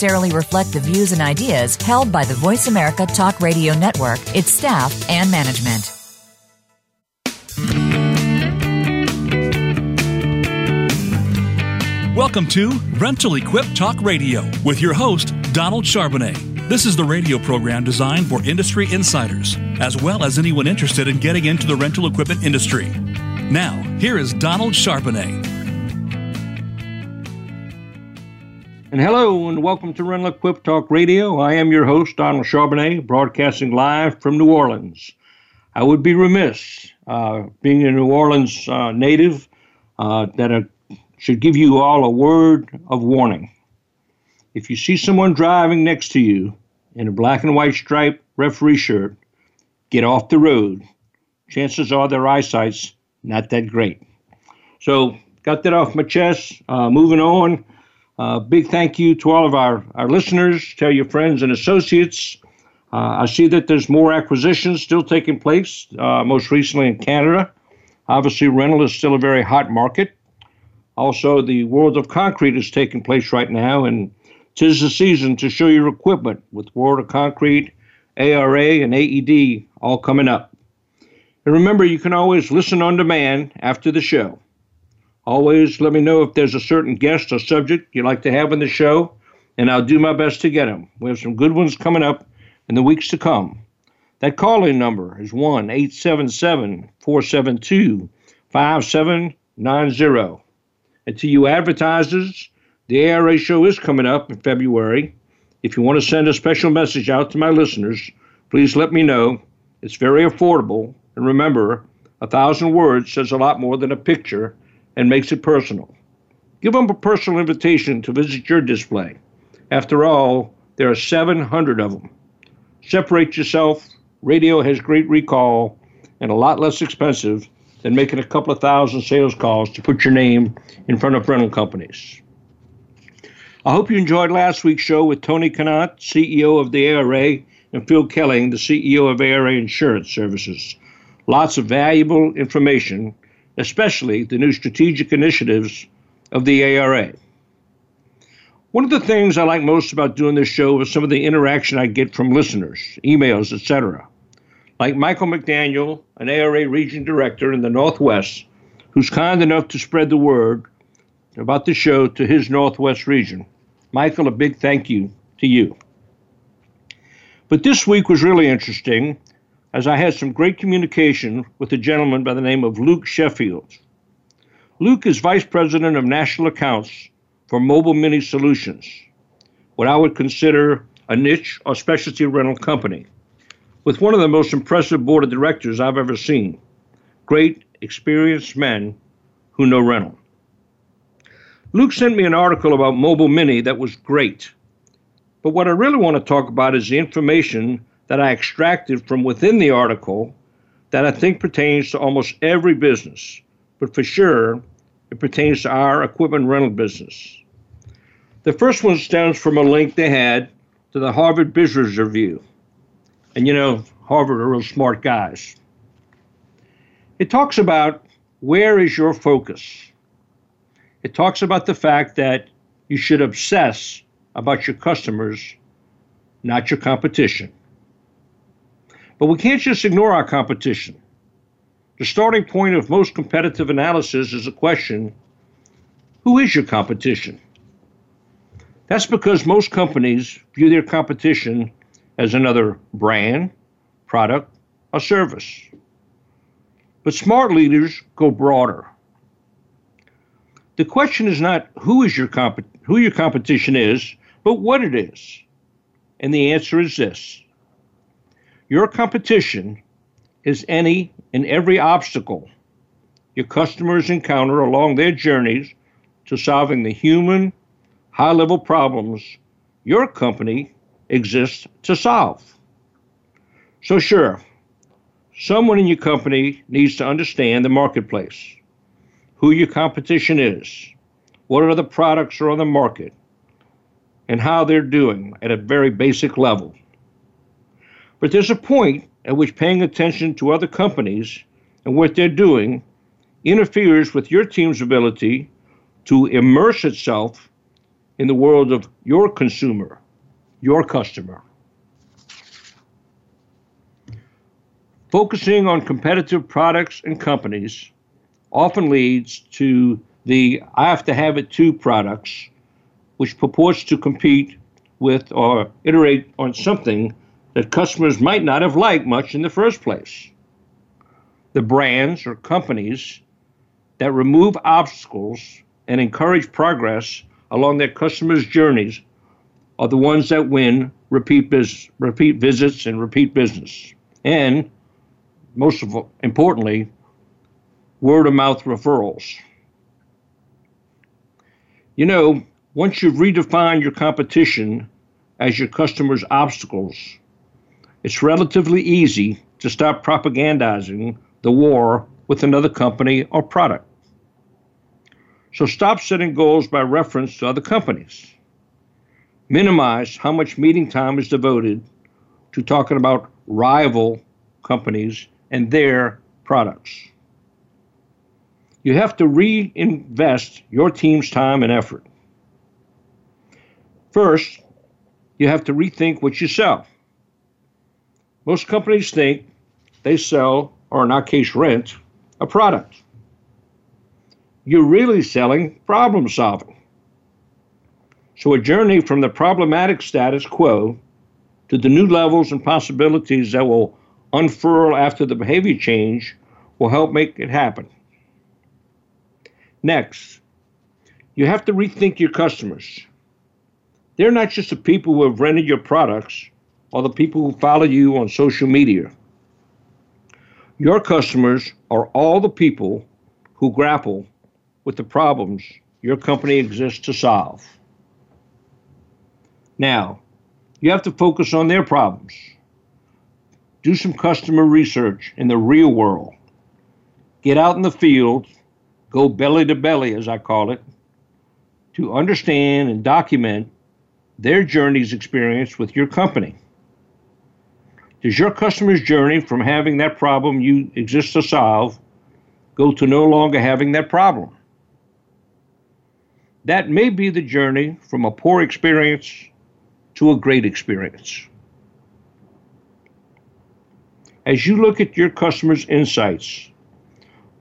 necessarily reflect the views and ideas held by the Voice America Talk Radio Network, its staff, and management. Welcome to Rental Equip Talk Radio with your host, Donald Charbonnet. This is the radio program designed for industry insiders, as well as anyone interested in getting into the rental equipment industry. Now, here is Donald Charbonnet. And hello, and welcome to Rental Equip Talk Radio. I am your host, Donald Charbonnet, broadcasting live from New Orleans. I would be remiss, uh, being a New Orleans uh, native, uh, that I should give you all a word of warning. If you see someone driving next to you in a black and white striped referee shirt, get off the road. Chances are their eyesight's not that great. So, got that off my chest. Uh, moving on. Uh, big thank you to all of our, our listeners. Tell your friends and associates. Uh, I see that there's more acquisitions still taking place, uh, most recently in Canada. Obviously, rental is still a very hot market. Also, the World of Concrete is taking place right now, and tis the season to show your equipment with World of Concrete, ARA, and AED all coming up. And remember, you can always listen on demand after the show. Always let me know if there's a certain guest or subject you'd like to have on the show, and I'll do my best to get them. We have some good ones coming up in the weeks to come. That calling number is 1 877 472 5790. And to you advertisers, the ARA show is coming up in February. If you want to send a special message out to my listeners, please let me know. It's very affordable. And remember, a thousand words says a lot more than a picture and makes it personal. Give them a personal invitation to visit your display. After all, there are 700 of them. Separate yourself. Radio has great recall and a lot less expensive than making a couple of thousand sales calls to put your name in front of rental companies. I hope you enjoyed last week's show with Tony Connaught, CEO of the ARA, and Phil Kelling, the CEO of ARA Insurance Services. Lots of valuable information especially the new strategic initiatives of the ARA. One of the things I like most about doing this show is some of the interaction I get from listeners, emails, etc. Like Michael McDaniel, an ARA region director in the Northwest, who's kind enough to spread the word about the show to his Northwest region. Michael, a big thank you to you. But this week was really interesting as I had some great communication with a gentleman by the name of Luke Sheffield. Luke is Vice President of National Accounts for Mobile Mini Solutions, what I would consider a niche or specialty rental company, with one of the most impressive board of directors I've ever seen. Great, experienced men who know rental. Luke sent me an article about Mobile Mini that was great. But what I really want to talk about is the information that I extracted from within the article that I think pertains to almost every business, but for sure, it pertains to our equipment rental business. The first one stems from a link they had to the Harvard Business Review. And you know, Harvard are real smart guys. It talks about where is your focus? It talks about the fact that you should obsess about your customers, not your competition. But we can't just ignore our competition. The starting point of most competitive analysis is a question who is your competition? That's because most companies view their competition as another brand, product, or service. But smart leaders go broader. The question is not who is your comp- who your competition is, but what it is. And the answer is this. Your competition is any and every obstacle your customers encounter along their journeys to solving the human, high level problems your company exists to solve. So, sure, someone in your company needs to understand the marketplace, who your competition is, what the products are on the market, and how they're doing at a very basic level. But there's a point at which paying attention to other companies and what they're doing interferes with your team's ability to immerse itself in the world of your consumer, your customer. Focusing on competitive products and companies often leads to the I have to have it too products, which purports to compete with or iterate on something that customers might not have liked much in the first place. The brands or companies that remove obstacles and encourage progress along their customers' journeys are the ones that win repeat, biz- repeat visits and repeat business. And most of, importantly, word of mouth referrals. You know, once you've redefined your competition as your customers' obstacles, it's relatively easy to stop propagandizing the war with another company or product. So stop setting goals by reference to other companies. Minimize how much meeting time is devoted to talking about rival companies and their products. You have to reinvest your team's time and effort. First, you have to rethink what you sell. Most companies think they sell, or in our case, rent, a product. You're really selling problem solving. So, a journey from the problematic status quo to the new levels and possibilities that will unfurl after the behavior change will help make it happen. Next, you have to rethink your customers. They're not just the people who have rented your products or the people who follow you on social media. Your customers are all the people who grapple with the problems your company exists to solve. Now, you have to focus on their problems. Do some customer research in the real world. Get out in the field go belly to belly, as I call it, to understand and document their journey's experience with your company. Does your customer's journey from having that problem you exist to solve go to no longer having that problem? That may be the journey from a poor experience to a great experience. As you look at your customer's insights,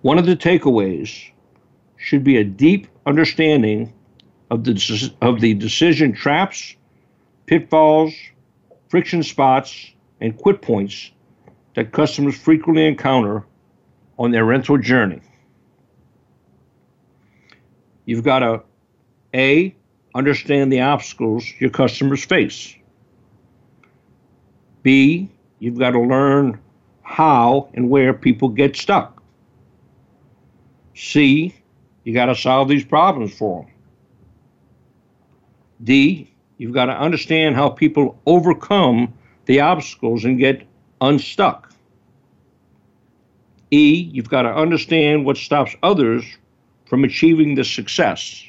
one of the takeaways should be a deep understanding of the, of the decision traps, pitfalls, friction spots, and quit points that customers frequently encounter on their rental journey. You've got to A, understand the obstacles your customers face. B, you've got to learn how and where people get stuck. C, you got to solve these problems for them. D, you've got to understand how people overcome the obstacles and get unstuck. E, you've got to understand what stops others from achieving the success.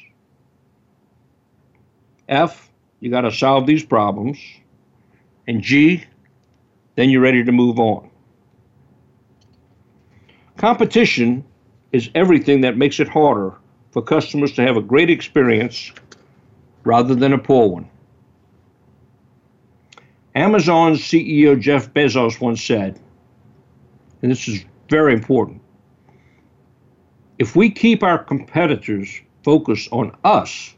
F, you got to solve these problems. And G, then you're ready to move on. Competition is everything that makes it harder for customers to have a great experience rather than a poor one. Amazon's CEO Jeff Bezos once said, and this is very important if we keep our competitors focused on us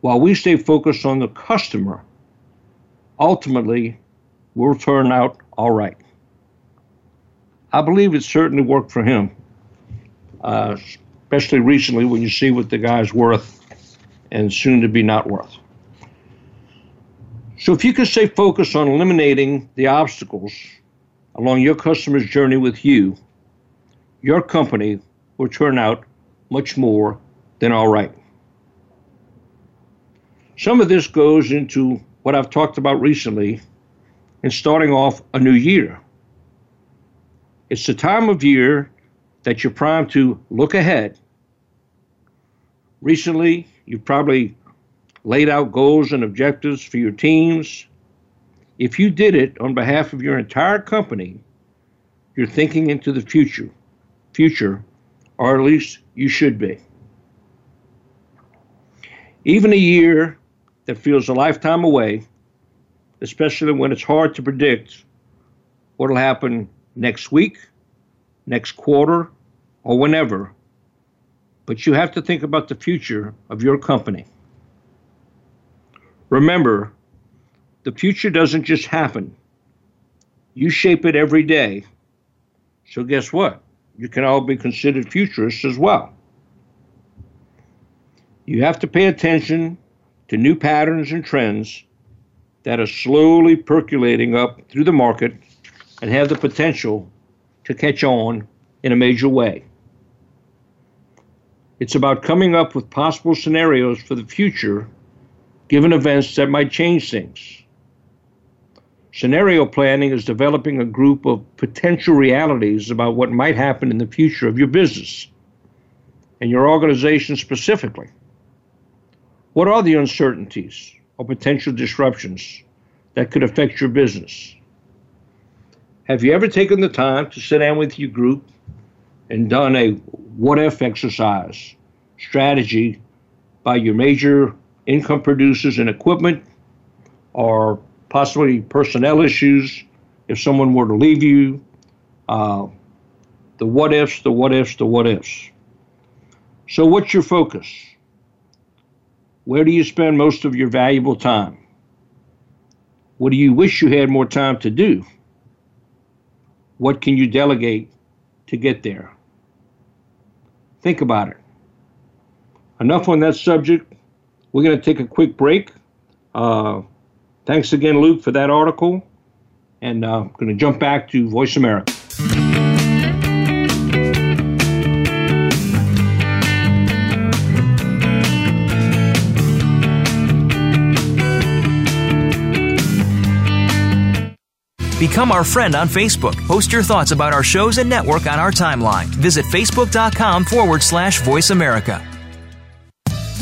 while we stay focused on the customer, ultimately we'll turn out all right. I believe it certainly worked for him uh, especially recently when you see what the guy's worth and soon to be not worth. So, if you can stay focused on eliminating the obstacles along your customer's journey with you, your company will turn out much more than all right. Some of this goes into what I've talked about recently in starting off a new year. It's the time of year that you're primed to look ahead. Recently, you've probably laid out goals and objectives for your teams. If you did it on behalf of your entire company, you're thinking into the future, future, or at least you should be. Even a year that feels a lifetime away, especially when it's hard to predict what will happen next week, next quarter, or whenever. But you have to think about the future of your company. Remember, the future doesn't just happen, you shape it every day. So, guess what? You can all be considered futurists as well. You have to pay attention to new patterns and trends that are slowly percolating up through the market and have the potential to catch on in a major way. It's about coming up with possible scenarios for the future given events that might change things. Scenario planning is developing a group of potential realities about what might happen in the future of your business and your organization specifically. What are the uncertainties or potential disruptions that could affect your business? Have you ever taken the time to sit down with your group and done a what if exercise strategy by your major income producers and equipment or possibly personnel issues if someone were to leave you? Uh, the what ifs, the what ifs, the what ifs. So, what's your focus? Where do you spend most of your valuable time? What do you wish you had more time to do? What can you delegate to get there? Think about it. Enough on that subject. We're going to take a quick break. Uh, thanks again, Luke, for that article. And uh, I'm going to jump back to Voice America. Become our friend on Facebook. Post your thoughts about our shows and network on our timeline. Visit facebook.com forward slash voice America.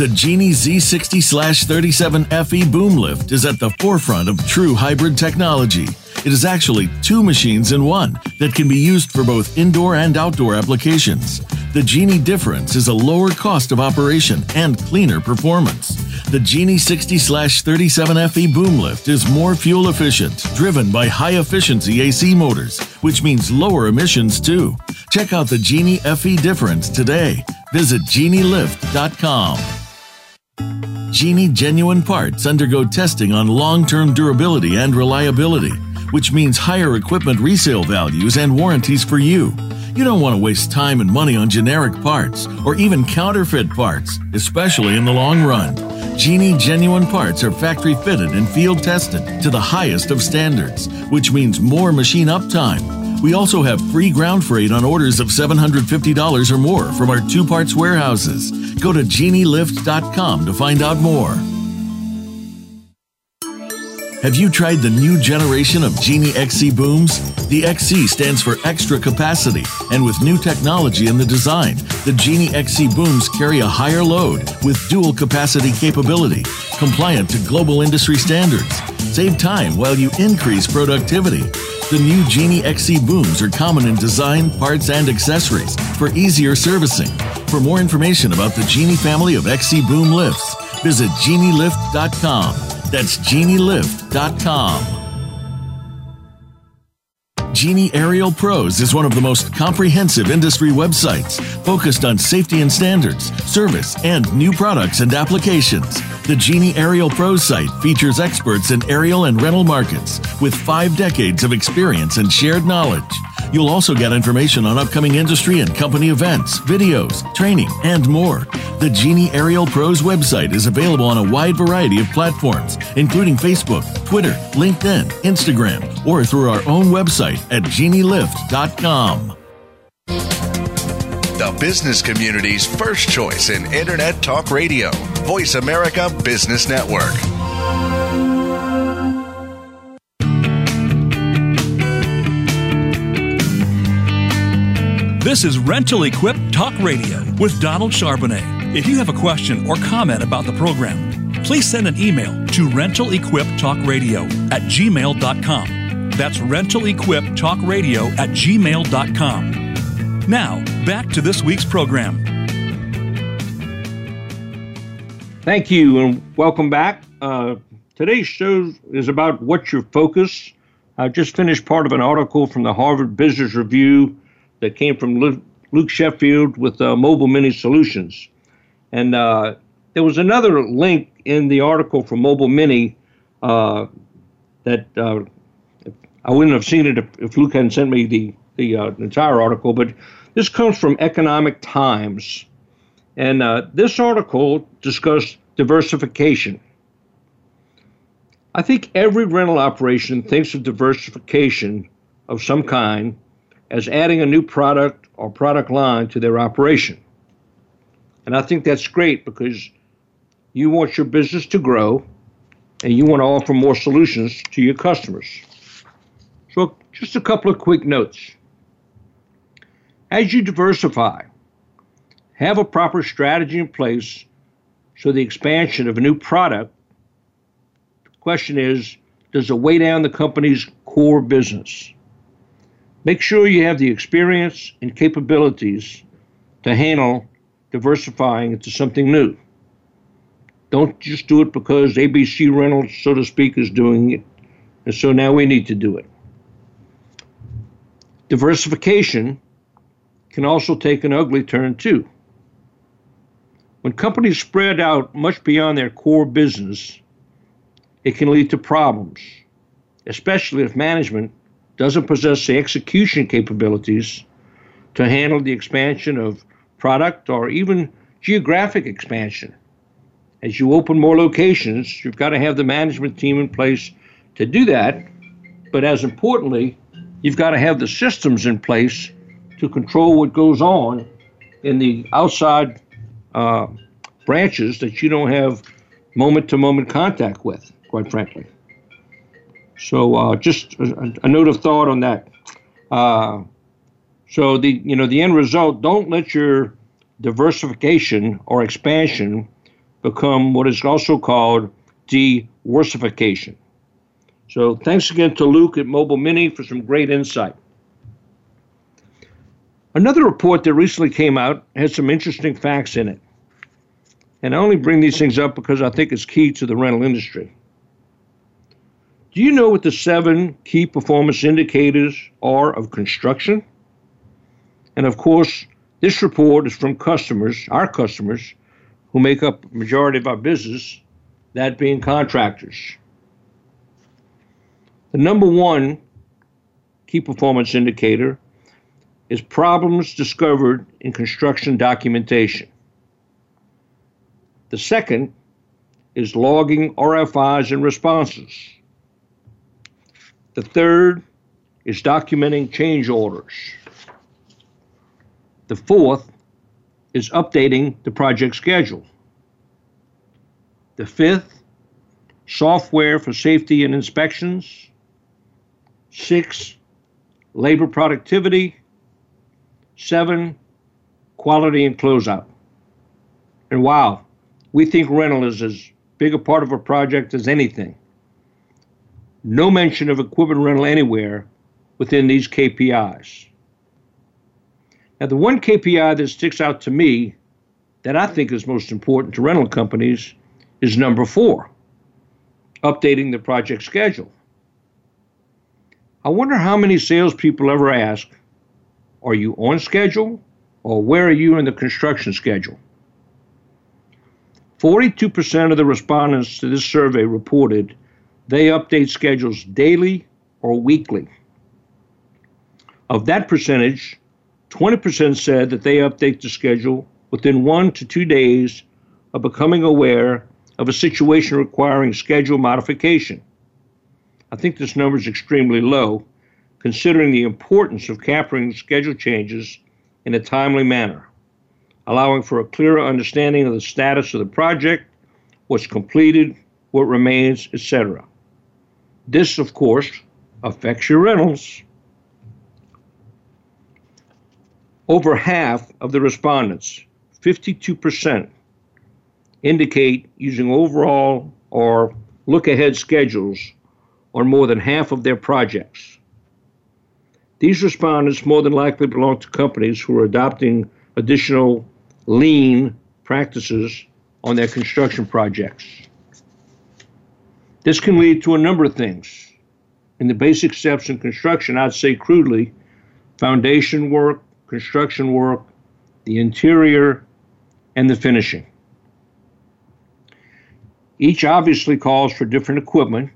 The Genie Z60 37 FE boom lift is at the forefront of true hybrid technology. It is actually two machines in one that can be used for both indoor and outdoor applications. The Genie difference is a lower cost of operation and cleaner performance. The Genie 60 37 FE boom lift is more fuel efficient, driven by high efficiency AC motors, which means lower emissions too. Check out the Genie FE difference today. Visit genielift.com. Genie genuine parts undergo testing on long term durability and reliability, which means higher equipment resale values and warranties for you. You don't want to waste time and money on generic parts or even counterfeit parts, especially in the long run. Genie genuine parts are factory fitted and field tested to the highest of standards, which means more machine uptime. We also have free ground freight on orders of $750 or more from our two parts warehouses. Go to genielift.com to find out more. Have you tried the new generation of Genie XC booms? The XC stands for extra capacity, and with new technology in the design, the Genie XC booms carry a higher load with dual capacity capability, compliant to global industry standards. Save time while you increase productivity. The new Genie XC booms are common in design, parts, and accessories for easier servicing. For more information about the Genie family of XC boom lifts, visit genielift.com. That's genielift.com. Genie Aerial Pros is one of the most comprehensive industry websites focused on safety and standards, service, and new products and applications. The Genie Aerial Pros site features experts in aerial and rental markets with five decades of experience and shared knowledge. You'll also get information on upcoming industry and company events, videos, training, and more. The Genie Aerial Pros website is available on a wide variety of platforms, including Facebook, Twitter, LinkedIn, Instagram, or through our own website at genielift.com. The business community's first choice in Internet Talk Radio, Voice America Business Network. This is Rental Equip Talk Radio with Donald Charbonnet. If you have a question or comment about the program, please send an email to rentalequiptalkradio at gmail.com. That's rentalequiptalkradio at gmail.com. Now, back to this week's program. Thank you and welcome back. Uh, today's show is about what's your focus. I just finished part of an article from the Harvard Business Review that came from Luke Sheffield with uh, Mobile Mini Solutions. And uh, there was another link in the article from Mobile Mini uh, that uh, I wouldn't have seen it if, if Luke hadn't sent me the, the uh, entire article, but this comes from Economic Times. And uh, this article discussed diversification. I think every rental operation thinks of diversification of some kind as adding a new product or product line to their operation. And I think that's great because you want your business to grow and you want to offer more solutions to your customers. So, just a couple of quick notes. As you diversify, have a proper strategy in place so the expansion of a new product. The question is does it weigh down the company's core business? Make sure you have the experience and capabilities to handle diversifying into something new. Don't just do it because ABC Rentals, so to speak, is doing it. And so now we need to do it. Diversification can also take an ugly turn, too. When companies spread out much beyond their core business, it can lead to problems, especially if management doesn't possess the execution capabilities to handle the expansion of product or even geographic expansion. As you open more locations, you've got to have the management team in place to do that. But as importantly, you've got to have the systems in place to control what goes on in the outside uh, branches that you don't have moment to moment contact with, quite frankly. So uh, just a, a, note of thought on that. Uh, so the you know the end result. Don't let your diversification or expansion become what is also called diworsification. So thanks again to Luke at Mobile Mini for some great insight. Another report that recently came out has some interesting facts in it. And I only bring these things up because I think it's key to the rental industry. Do you know what the seven key performance indicators are of construction? And of course, this report is from customers, our customers, who make up majority of our business, that being contractors. The number one key performance indicator is problems discovered in construction documentation. The second is logging RFIs and responses. The third is documenting change orders. The fourth is updating the project schedule. The fifth, software for safety and inspections. Six, labor productivity. Seven, quality and closeout. And wow, we think rental is as big a part of a project as anything. No mention of equipment rental anywhere within these KPIs. Now, the one KPI that sticks out to me that I think is most important to rental companies is number four updating the project schedule. I wonder how many salespeople ever ask, are you on schedule or where are you in the construction schedule? 42% of the respondents to this survey reported they update schedules daily or weekly. Of that percentage, 20% said that they update the schedule within one to two days of becoming aware of a situation requiring schedule modification. I think this number is extremely low, considering the importance of capturing schedule changes in a timely manner, allowing for a clearer understanding of the status of the project, what's completed, what remains, etc. This, of course, affects your rentals. Over half of the respondents, 52%, indicate using overall or look ahead schedules on more than half of their projects. These respondents more than likely belong to companies who are adopting additional lean practices on their construction projects. This can lead to a number of things. In the basic steps in construction, I'd say crudely foundation work, construction work, the interior, and the finishing. Each obviously calls for different equipment.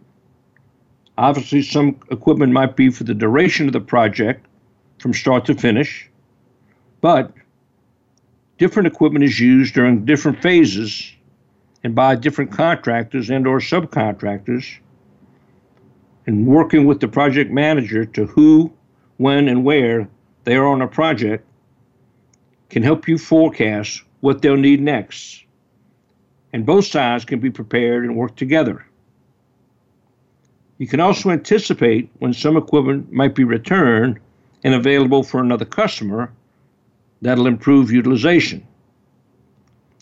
Obviously, some equipment might be for the duration of the project from start to finish, but different equipment is used during different phases and by different contractors and or subcontractors and working with the project manager to who, when, and where they are on a project can help you forecast what they'll need next. And both sides can be prepared and work together. You can also anticipate when some equipment might be returned and available for another customer that'll improve utilization.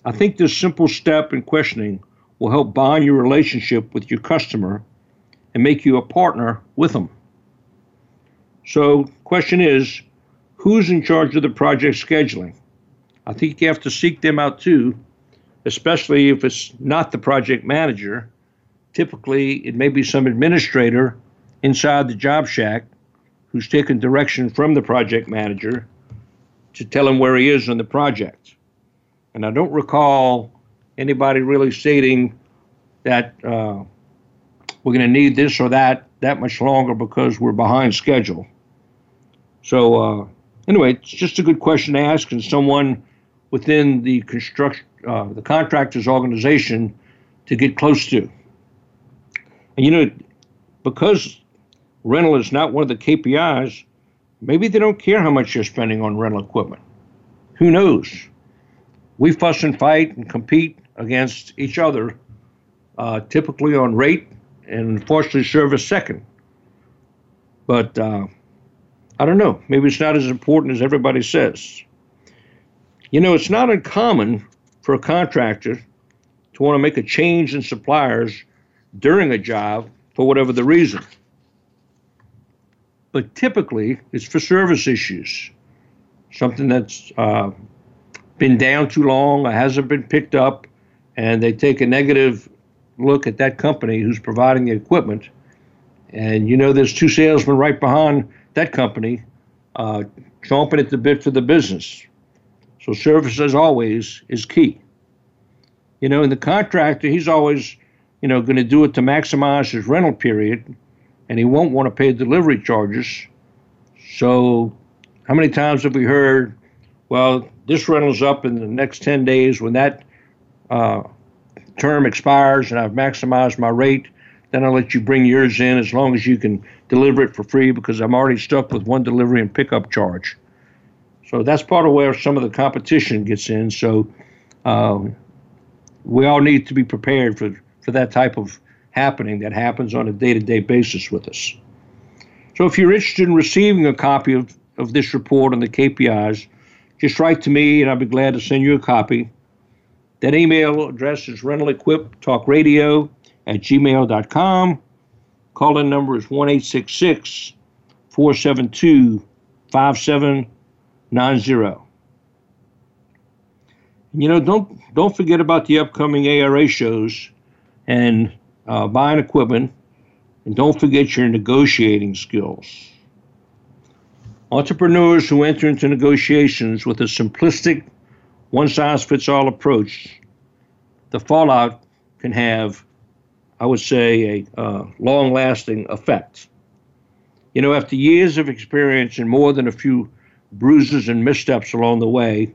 I think this simple step in questioning will help bond your relationship with your customer and make you a partner with them. So, question is, who's in charge of the project scheduling? I think you have to seek them out too, especially if it's not the project manager. Typically, it may be some administrator inside the job shack who's taken direction from the project manager to tell him where he is on the project. And I don't recall anybody really stating that uh, we're going to need this or that that much longer because we're behind schedule. So uh, anyway, it's just a good question to ask, and someone within the construction, uh, the contractor's organization, to get close to. You know, because rental is not one of the KPIs, maybe they don't care how much you're spending on rental equipment. Who knows? We fuss and fight and compete against each other, uh, typically on rate, and unfortunately, service second. But uh, I don't know. Maybe it's not as important as everybody says. You know, it's not uncommon for a contractor to want to make a change in suppliers during a job for whatever the reason. But typically, it's for service issues, something that's uh, been down too long or hasn't been picked up, and they take a negative look at that company who's providing the equipment. And you know, there's two salesmen right behind that company uh, chomping at the bit for the business. So service, as always, is key. You know, and the contractor, he's always, you know, going to do it to maximize his rental period, and he won't want to pay delivery charges. So, how many times have we heard, well, this rental's up in the next 10 days when that uh, term expires and I've maximized my rate, then I'll let you bring yours in as long as you can deliver it for free because I'm already stuck with one delivery and pickup charge. So that's part of where some of the competition gets in. So um, we all need to be prepared for, for that type of happening that happens on a day to day basis with us. So if you're interested in receiving a copy of, of this report on the KPIs, just write to me and I'll be glad to send you a copy. That email address is rentalequiptalkradio at gmail.com. Call in number is 1 472 5790. You know, don't don't forget about the upcoming ARA shows and uh, buying equipment, and don't forget your negotiating skills. Entrepreneurs who enter into negotiations with a simplistic, one size fits all approach, the fallout can have I would say, a uh, long lasting effect. You know, after years of experience and more than a few bruises and missteps along the way,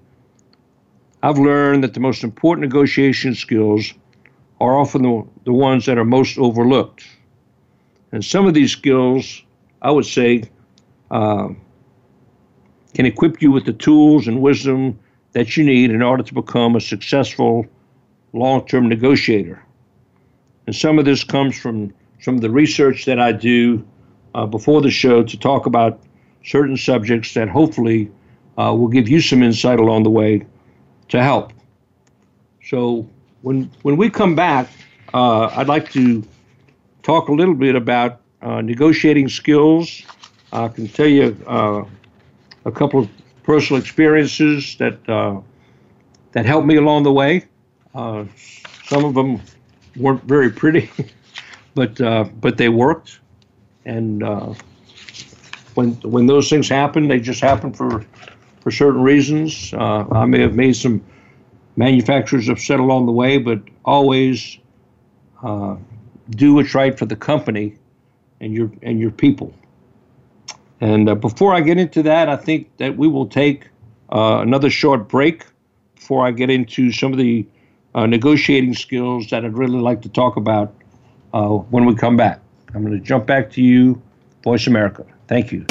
I've learned that the most important negotiation skills are often the, the ones that are most overlooked. And some of these skills, I would say, uh, can equip you with the tools and wisdom that you need in order to become a successful long term negotiator. And some of this comes from some of the research that I do uh, before the show to talk about certain subjects that hopefully uh, will give you some insight along the way to help. So when when we come back, uh, I'd like to talk a little bit about uh, negotiating skills. I can tell you uh, a couple of personal experiences that uh, that helped me along the way. Uh, some of them weren't very pretty, but but they worked. And when when those things happen, they just happen for for certain reasons. Uh, I may have made some manufacturers upset along the way, but always uh, do what's right for the company and your and your people. And uh, before I get into that, I think that we will take uh, another short break before I get into some of the uh, negotiating skills that I'd really like to talk about uh, when we come back. I'm going to jump back to you, Voice America. Thank you.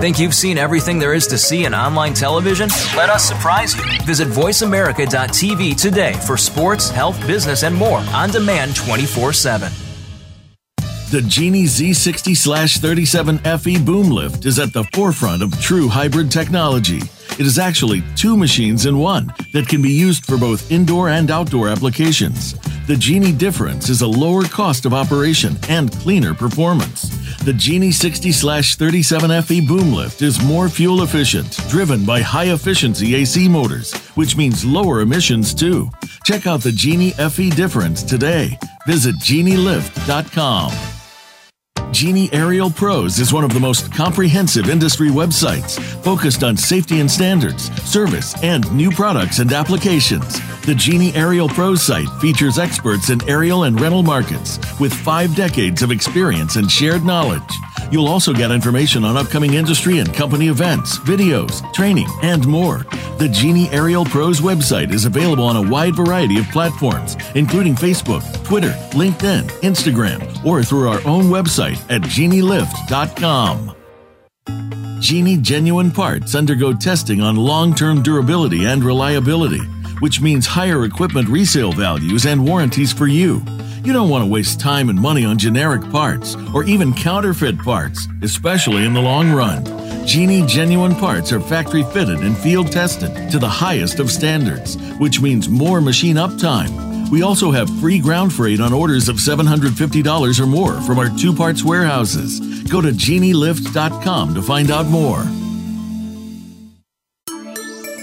Think you've seen everything there is to see in online television? Let us surprise you. Visit VoiceAmerica.tv today for sports, health, business, and more on demand 24 7. The Genie Z60 37 FE boom lift is at the forefront of true hybrid technology. It is actually two machines in one that can be used for both indoor and outdoor applications. The Genie difference is a lower cost of operation and cleaner performance. The Genie 60 37 FE boom lift is more fuel efficient, driven by high efficiency AC motors, which means lower emissions too. Check out the Genie FE difference today. Visit genielift.com. Genie Aerial Pros is one of the most comprehensive industry websites focused on safety and standards, service, and new products and applications. The Genie Aerial Pros site features experts in aerial and rental markets with five decades of experience and shared knowledge. You'll also get information on upcoming industry and company events, videos, training, and more. The Genie Aerial Pros website is available on a wide variety of platforms, including Facebook, Twitter, LinkedIn, Instagram, or through our own website at genielift.com. Genie genuine parts undergo testing on long term durability and reliability, which means higher equipment resale values and warranties for you. You don't want to waste time and money on generic parts or even counterfeit parts, especially in the long run. Genie genuine parts are factory fitted and field tested to the highest of standards, which means more machine uptime. We also have free ground freight on orders of $750 or more from our two parts warehouses. Go to genielift.com to find out more.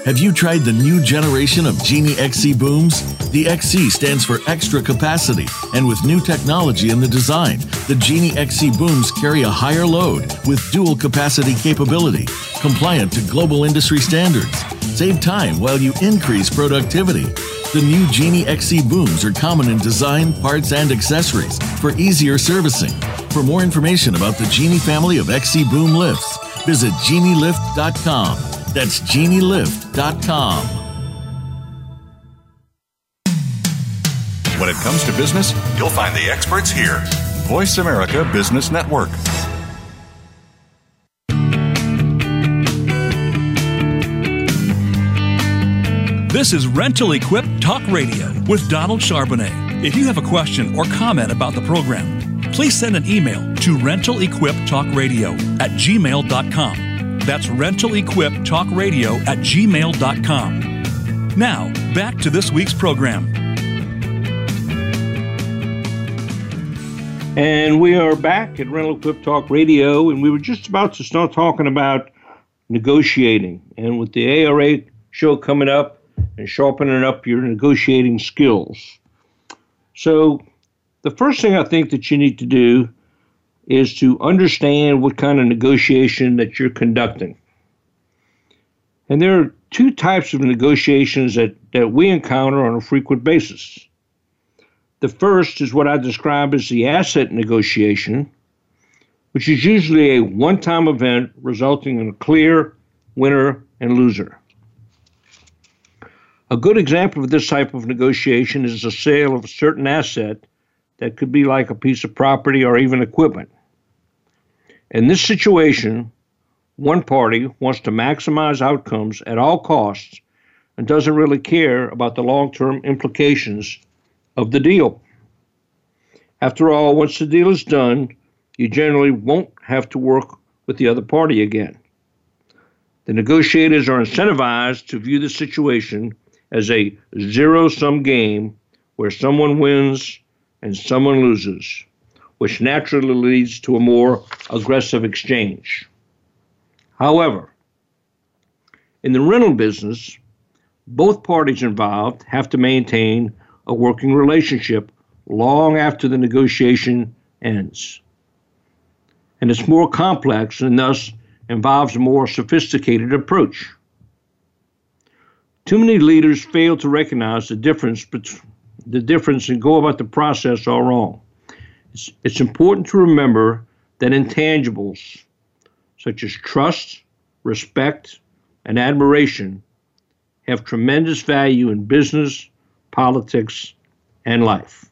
Have you tried the new generation of Genie XC booms? The XC stands for extra capacity, and with new technology in the design, the Genie XC booms carry a higher load with dual capacity capability, compliant to global industry standards. Save time while you increase productivity. The new Genie XC booms are common in design, parts, and accessories for easier servicing. For more information about the Genie family of XC boom lifts, visit genielift.com. That's genielift.com. When it comes to business, you'll find the experts here. Voice America Business Network. This is Rental Equip Talk Radio with Donald Charbonnet. If you have a question or comment about the program, please send an email to rentalequiptalkradio at gmail.com. That's rentalequiptalkradio at gmail.com. Now, back to this week's program. And we are back at Rental Equip Talk Radio, and we were just about to start talking about negotiating. And with the ARA show coming up, and sharpening up your negotiating skills. So, the first thing I think that you need to do is to understand what kind of negotiation that you're conducting. And there are two types of negotiations that, that we encounter on a frequent basis. The first is what I describe as the asset negotiation, which is usually a one time event resulting in a clear winner and loser. A good example of this type of negotiation is the sale of a certain asset that could be like a piece of property or even equipment. In this situation, one party wants to maximize outcomes at all costs and doesn't really care about the long term implications of the deal. After all, once the deal is done, you generally won't have to work with the other party again. The negotiators are incentivized to view the situation as a zero sum game where someone wins and someone loses, which naturally leads to a more aggressive exchange. However, In the rental business, both parties involved have to maintain a working relationship long after the negotiation ends. And it's more complex and thus involves a more sophisticated approach. Too many leaders fail to recognize the difference the difference and go about the process all wrong. It's, it's important to remember that intangibles such as trust, respect, and admiration have tremendous value in business, politics, and life.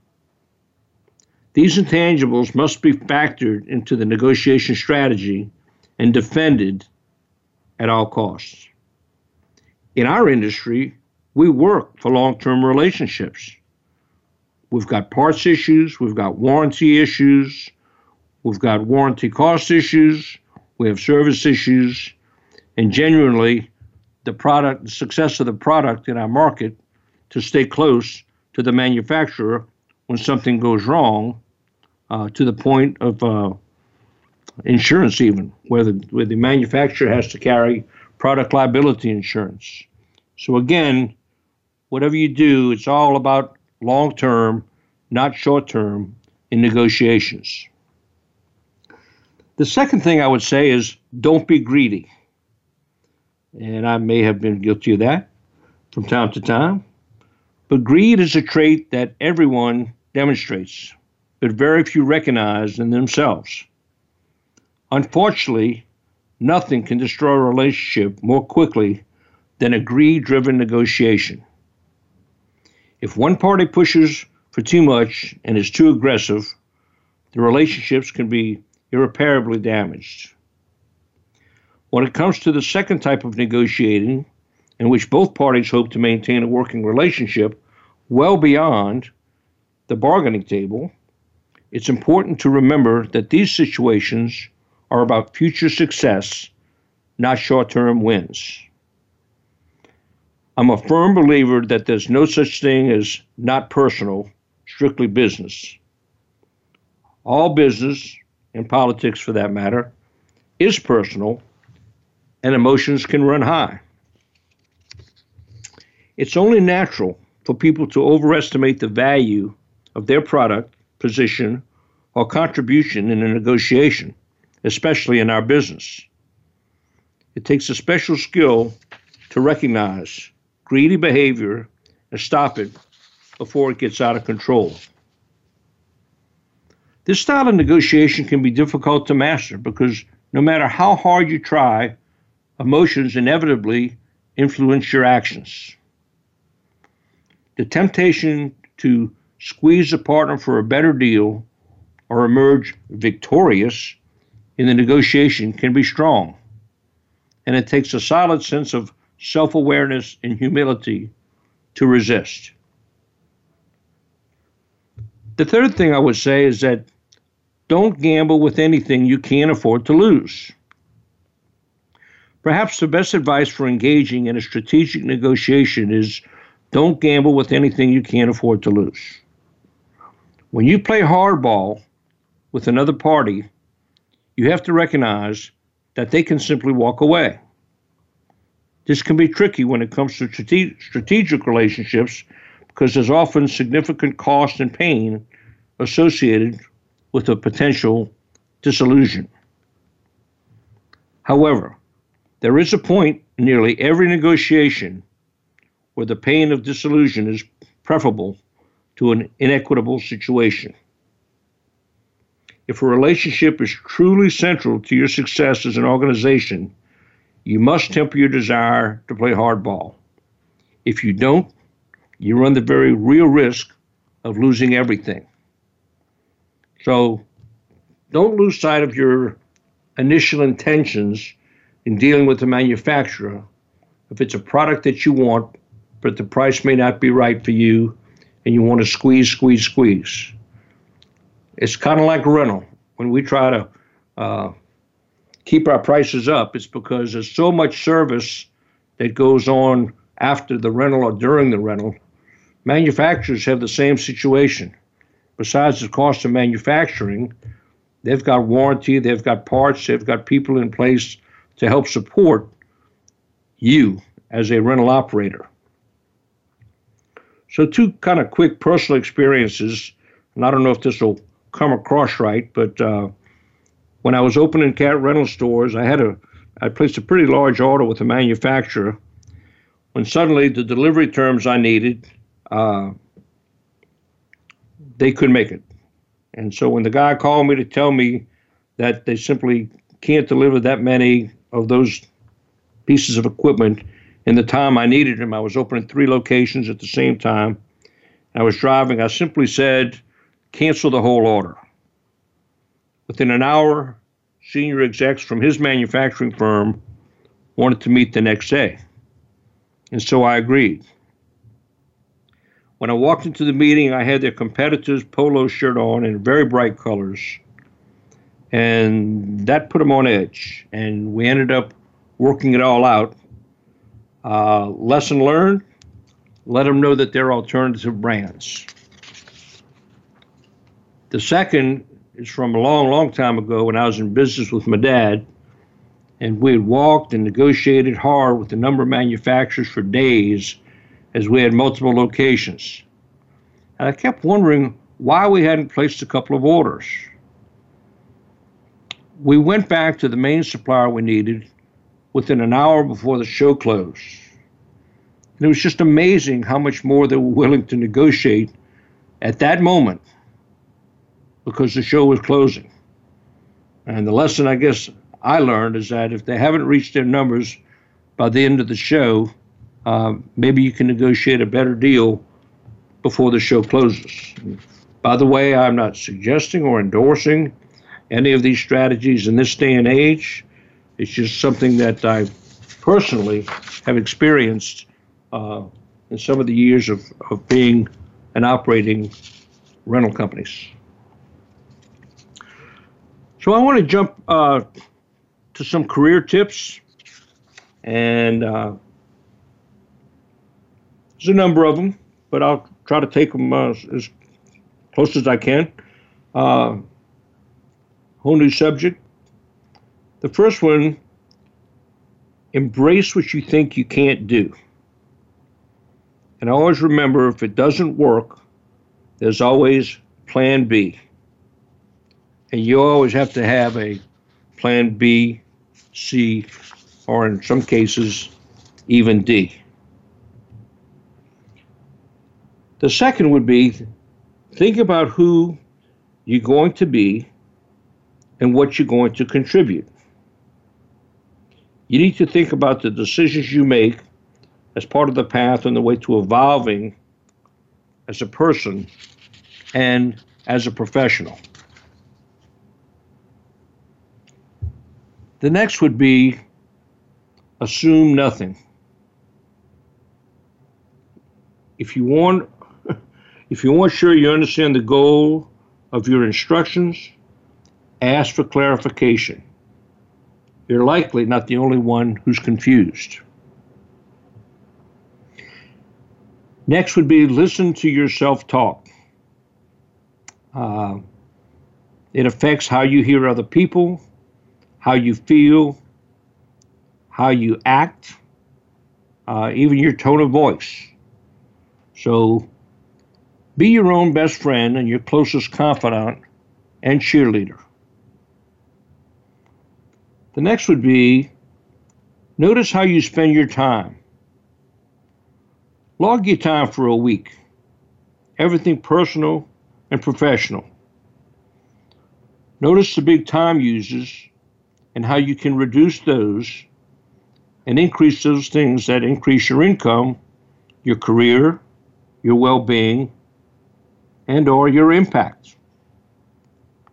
These intangibles must be factored into the negotiation strategy and defended at all costs. In our industry, we work for long term relationships. We've got parts issues, we've got warranty issues, we've got warranty cost issues, we have service issues, and genuinely the product, the success of the product in our market to stay close to the manufacturer when something goes wrong uh, to the point of uh, insurance, even where the, where the manufacturer has to carry product liability insurance. So, again, whatever you do, it's all about long term, not short term, in negotiations. The second thing I would say is don't be greedy and I may have been guilty of that from time to time. But greed is a trait that everyone demonstrates, but very few recognize in themselves. Unfortunately, nothing can destroy a relationship more quickly than a greed driven negotiation. If one party pushes for too much and is too aggressive, the relationships can be irreparably damaged. When it comes to the second type of negotiating, in which both parties hope to maintain a working relationship well beyond the bargaining table, it's important to remember that these situations are about future success, not short term wins. I'm a firm believer that there's no such thing as not personal, strictly business. All business, and politics for that matter, is personal and emotions can run high. It's only natural for people to overestimate the value of their product, position, or contribution in a negotiation, especially in our business. It takes a special skill to recognize greedy behavior and stop it before it gets out of control. This style of negotiation can be difficult to master because no matter how hard you try, emotions inevitably influence your actions. The temptation to squeeze a partner for a better deal or emerge victorious in the negotiation can be strong, and it takes a solid sense of self awareness and humility to resist. The third thing I would say is that don't gamble with anything you can't afford to lose. Perhaps the best advice for engaging in a strategic negotiation is don't gamble with anything you can't afford to lose. When you play hardball with another party, you have to recognize that they can simply walk away. This can be tricky when it comes to strategic relationships because there's often significant cost and pain associated with a potential disillusion. However, there is a point in nearly every negotiation where the pain of disillusion is preferable to an inequitable situation. If a relationship is truly central to your success as an organization, you must temper your desire to play hardball. If you don't, you run the very real risk of losing everything. So don't lose sight of your initial intentions in dealing with the manufacturer, if it's a product that you want, but the price may not be right for you, and you want to squeeze, squeeze, squeeze. It's kind of like rental. When we try to uh, keep our prices up, it's because there's so much service that goes on after the rental or during the rental. Manufacturers have the same situation. Besides the cost of manufacturing, they've got warranty, they've got parts, they've got people in place to help support you as a rental operator. So, two kind of quick personal experiences, and I don't know if this will come across right, but uh, when I was opening cat rental stores, I had a I placed a pretty large order with a manufacturer. When suddenly the delivery terms I needed, uh, they couldn't make it, and so when the guy called me to tell me that they simply can't deliver that many of those pieces of equipment in the time I needed them. I was opening three locations at the same time. I was driving. I simply said, cancel the whole order. Within an hour, senior execs from his manufacturing firm wanted to meet the next day. And so I agreed. When I walked into the meeting, I had their competitor's polo shirt on in very bright colors. And that put them on edge. And we ended up working it all out uh, lesson learned let them know that they're alternative brands. The second is from a long, long time ago when I was in business with my dad, and we had walked and negotiated hard with a number of manufacturers for days as we had multiple locations. And I kept wondering why we hadn't placed a couple of orders. We went back to the main supplier we needed within an hour before the show closed. And it was just amazing how much more they were willing to negotiate at that moment because the show was closing. And the lesson I guess I learned is that if they haven't reached their numbers by the end of the show, uh, maybe you can negotiate a better deal before the show closes. By the way, I'm not suggesting or endorsing any of these strategies in this day and age. It's just something that I personally have experienced uh, in some of the years of, of being and operating rental companies. So I want to jump uh, to some career tips, and uh, there's a number of them, but I'll try to take them uh, as close as I can. Uh, whole new subject. The first one embrace what you think you can't do. And always remember if it doesn't work, there's always plan B. And you always have to have a plan B, C, or in some cases, even D. The second would be think about who you're going to be and what you're going to contribute. You need to think about the decisions you make as part of the path on the way to evolving as a person and as a professional. The next would be assume nothing. If you want if you want sure you understand the goal of your instructions, ask for clarification you're likely not the only one who's confused. Next would be listen to your self talk. Uh, it affects how you hear other people, how you feel, how you act, uh, even your tone of voice. So be your own best friend and your closest confidant and cheerleader. The next would be notice how you spend your time. Log your time for a week, everything personal and professional. Notice the big time users and how you can reduce those and increase those things that increase your income, your career, your well-being, and or your impact. I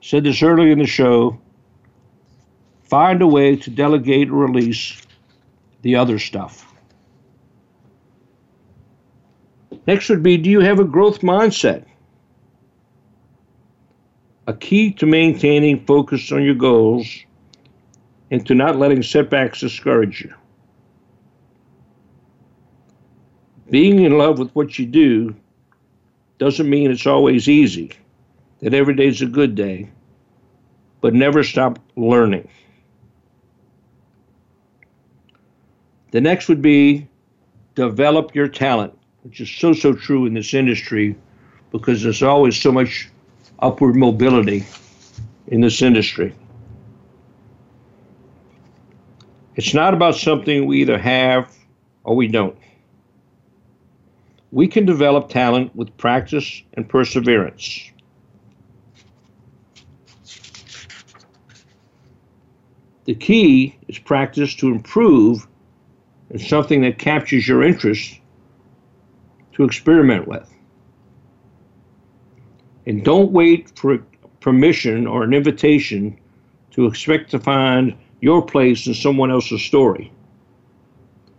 said this earlier in the show, Find a way to delegate or release the other stuff. Next would be Do you have a growth mindset? A key to maintaining focus on your goals and to not letting setbacks discourage you. Being in love with what you do doesn't mean it's always easy, that every day is a good day, but never stop learning. The next would be develop your talent, which is so, so true in this industry because there's always so much upward mobility in this industry. It's not about something we either have or we don't. We can develop talent with practice and perseverance. The key is practice to improve in something that captures your interest to experiment with. And don't wait for permission or an invitation to expect to find your place in someone else's story.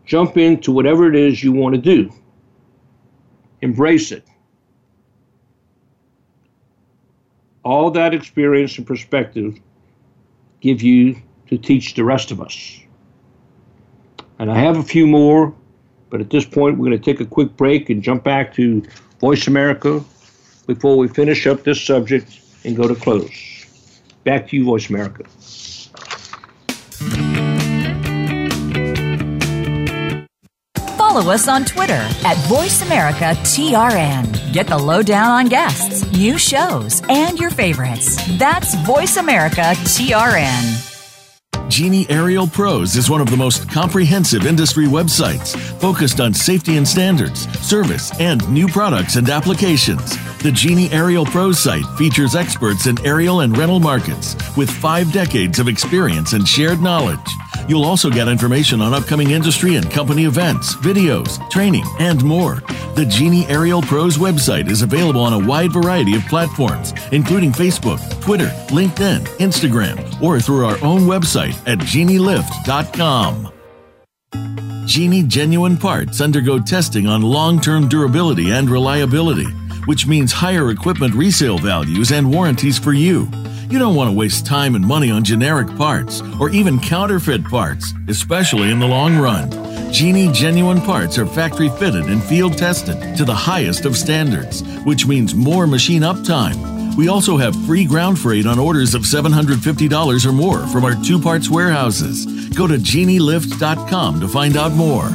Jump into whatever it is you want to do. Embrace it. All that experience and perspective give you to teach the rest of us. And I have a few more, but at this point, we're going to take a quick break and jump back to Voice America before we finish up this subject and go to close. Back to you, Voice America. Follow us on Twitter at VoiceAmericaTRN. Get the lowdown on guests, new shows, and your favorites. That's VoiceAmericaTRN. Genie Aerial Pros is one of the most comprehensive industry websites focused on safety and standards, service, and new products and applications. The Genie Aerial Pros site features experts in aerial and rental markets with five decades of experience and shared knowledge. You'll also get information on upcoming industry and company events, videos, training, and more. The Genie Aerial Pros website is available on a wide variety of platforms, including Facebook, Twitter, LinkedIn, Instagram, or through our own website at genielift.com. Genie genuine parts undergo testing on long term durability and reliability, which means higher equipment resale values and warranties for you. You don't want to waste time and money on generic parts or even counterfeit parts, especially in the long run. Genie genuine parts are factory fitted and field tested to the highest of standards, which means more machine uptime. We also have free ground freight on orders of $750 or more from our two parts warehouses. Go to genielift.com to find out more.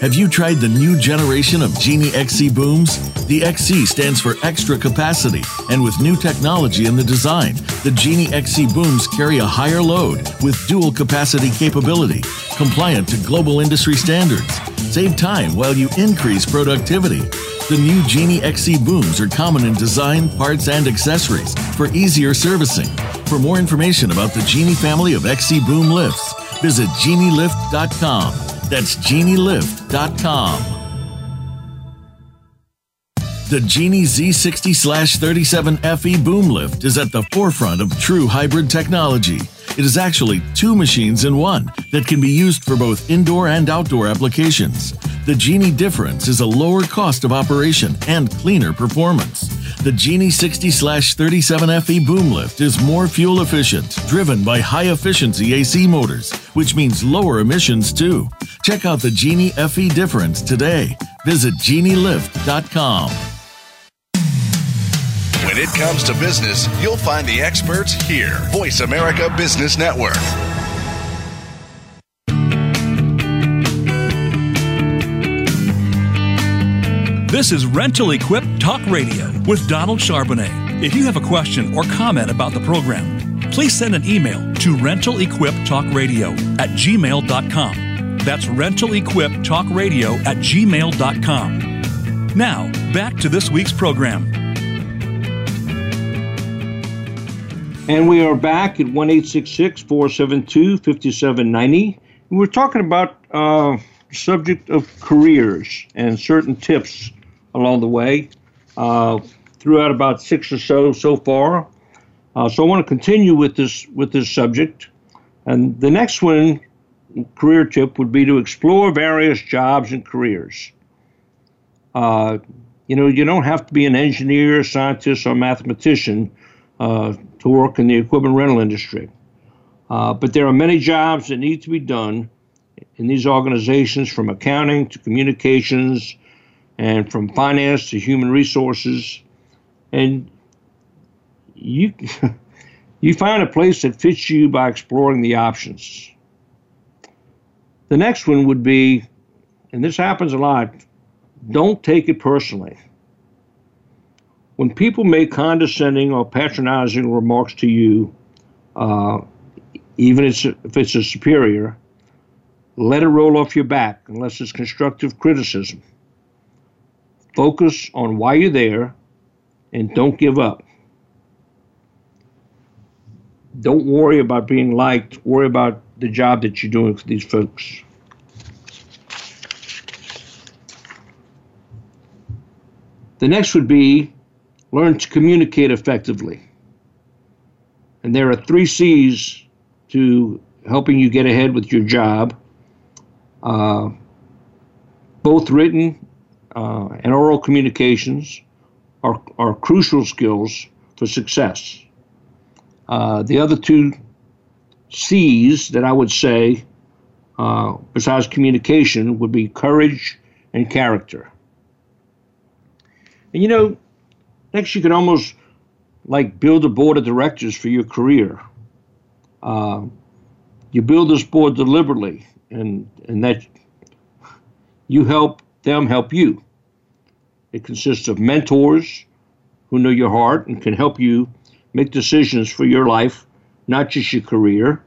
Have you tried the new generation of Genie XC booms? The XC stands for extra capacity, and with new technology in the design, the Genie XC booms carry a higher load with dual capacity capability, compliant to global industry standards. Save time while you increase productivity. The new Genie XC booms are common in design, parts, and accessories for easier servicing. For more information about the Genie family of XC boom lifts, visit genielift.com. That's genielift.com. The Genie Z60 37 FE boom lift is at the forefront of true hybrid technology. It is actually two machines in one that can be used for both indoor and outdoor applications. The Genie difference is a lower cost of operation and cleaner performance. The Genie 60 37 FE boom lift is more fuel efficient, driven by high efficiency AC motors, which means lower emissions too. Check out the Genie FE difference today. Visit genielift.com. When it comes to business, you'll find the experts here. Voice America Business Network. This is Rental Equip Talk Radio with Donald Charbonnet. If you have a question or comment about the program, please send an email to rentalequiptalkradio at gmail.com. That's rentalequiptalkradio at gmail.com. Now, back to this week's program. And we are back at 1 472 5790. We're talking about uh, subject of careers and certain tips along the way. Uh, throughout about six or so so far. Uh, so I want to continue with this with this subject. And the next one, career tip, would be to explore various jobs and careers. Uh, you know, you don't have to be an engineer, scientist, or mathematician uh, to work in the equipment rental industry. Uh, but there are many jobs that need to be done in these organizations, from accounting to communications, and from finance to human resources. And you you find a place that fits you by exploring the options. The next one would be, and this happens a lot, don't take it personally. When people make condescending or patronizing remarks to you, uh, even if it's a superior, let it roll off your back unless it's constructive criticism. Focus on why you're there and don't give up. Don't worry about being liked, worry about the job that you're doing for these folks. The next would be learn to communicate effectively. And there are three C's to helping you get ahead with your job, uh, both written uh, and oral communications are, are crucial skills for success. Uh, the other two C's that I would say, uh, besides communication, would be courage and character. And you know, next you can almost like build a board of directors for your career. Uh, you build this board deliberately, and and that you help them help you. It consists of mentors who know your heart and can help you make decisions for your life, not just your career.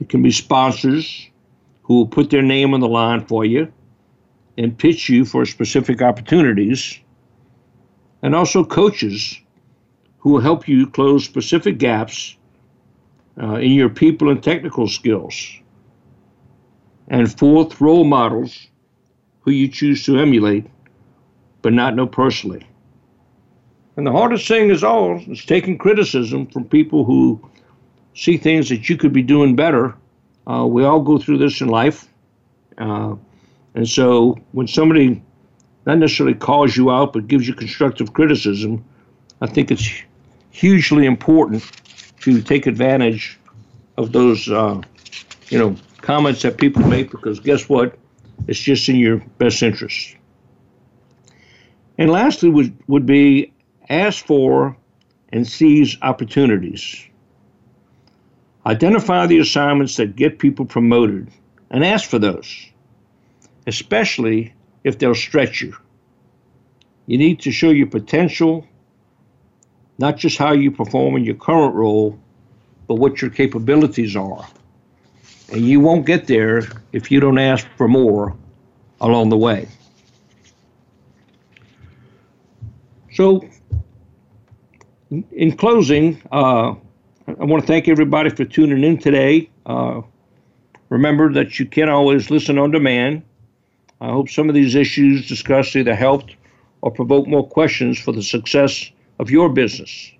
It can be sponsors who will put their name on the line for you and pitch you for specific opportunities, and also coaches who will help you close specific gaps uh, in your people and technical skills. And fourth, role models who you choose to emulate but not know personally. And the hardest thing is all is taking criticism from people who see things that you could be doing better. Uh, we all go through this in life. Uh, and so when somebody not necessarily calls you out but gives you constructive criticism, I think it's hugely important to take advantage of those, uh, you know, comments that people make because guess what? It's just in your best interest. And lastly, would, would be ask for and seize opportunities. Identify the assignments that get people promoted and ask for those, especially if they'll stretch you. You need to show your potential, not just how you perform in your current role, but what your capabilities are. And you won't get there if you don't ask for more along the way. So, in closing, uh, I want to thank everybody for tuning in today. Uh, remember that you can always listen on demand. I hope some of these issues discussed either helped or provoked more questions for the success of your business.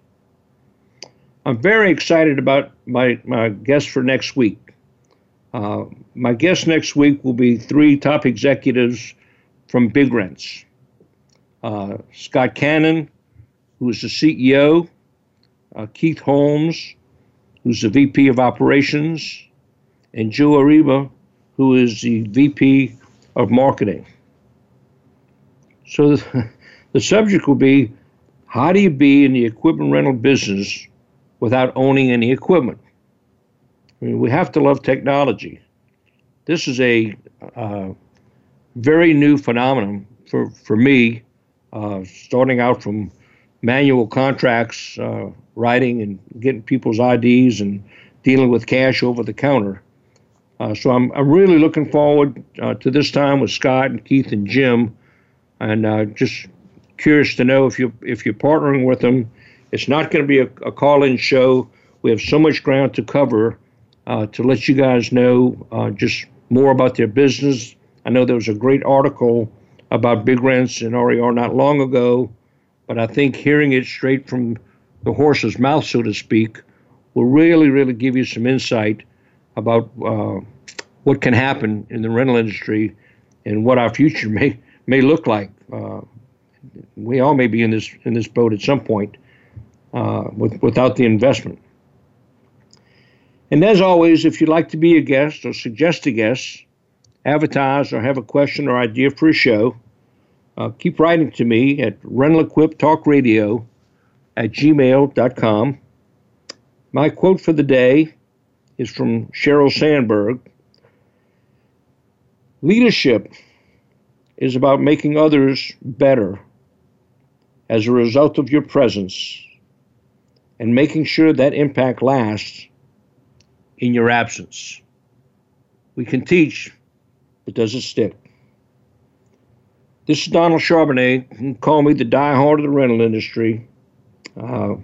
I'm very excited about my, my guest for next week. Uh, my guest next week will be three top executives from BigRentz uh, Scott Cannon, who is the CEO, uh, Keith Holmes, who's the VP of Operations, and Joe Ariba, who is the VP of Marketing. So the, the subject will be how do you be in the equipment rental business without owning any equipment? I mean, we have to love technology. This is a uh, very new phenomenon for, for me uh, starting out from manual contracts, uh, writing and getting people's IDs and dealing with cash over the counter. Uh, so I'm, I'm really looking forward uh, to this time with Scott and Keith and Jim, and uh, just curious to know if you if you're partnering with them. It's not going to be a, a call-in show. We have so much ground to cover uh, to let you guys know just more about their business. I know there was a great article about BigRentz in RER not long ago, but I think hearing it straight from the horse's mouth, so to speak, will really, really give you some insight about uh, what can happen in the rental industry and what our future may may look like. Uh, we all may be in this in this boat at some point uh, with, without the investment. And as always, if you'd like to be a guest or suggest a guest, advertise or have a question or idea for a show, uh, keep writing to me at Rental Equip Talk Radio at gmail.com. My quote for the day is from Sheryl Sandberg Leadership is about making others better as a result of your presence and making sure that impact lasts in your absence. We can teach, but does it stick? This is Donald Charbonnet. Call me the diehard of the rental industry. Uh,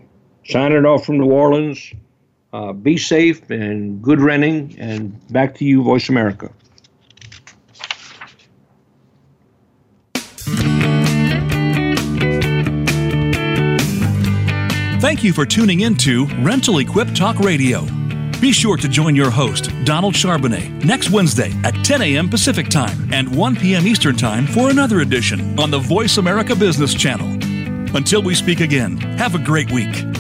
signing off from New Orleans. Uh, be safe and good renting. And back to you, Voice America. Thank you for tuning in to Rental Equip Talk Radio. Be sure to join your host, Donald Charbonnet, next Wednesday at 10 a.m. Pacific Time and 1 p.m. Eastern Time for another edition on the Voice America Business Channel. Until we speak again, have a great week.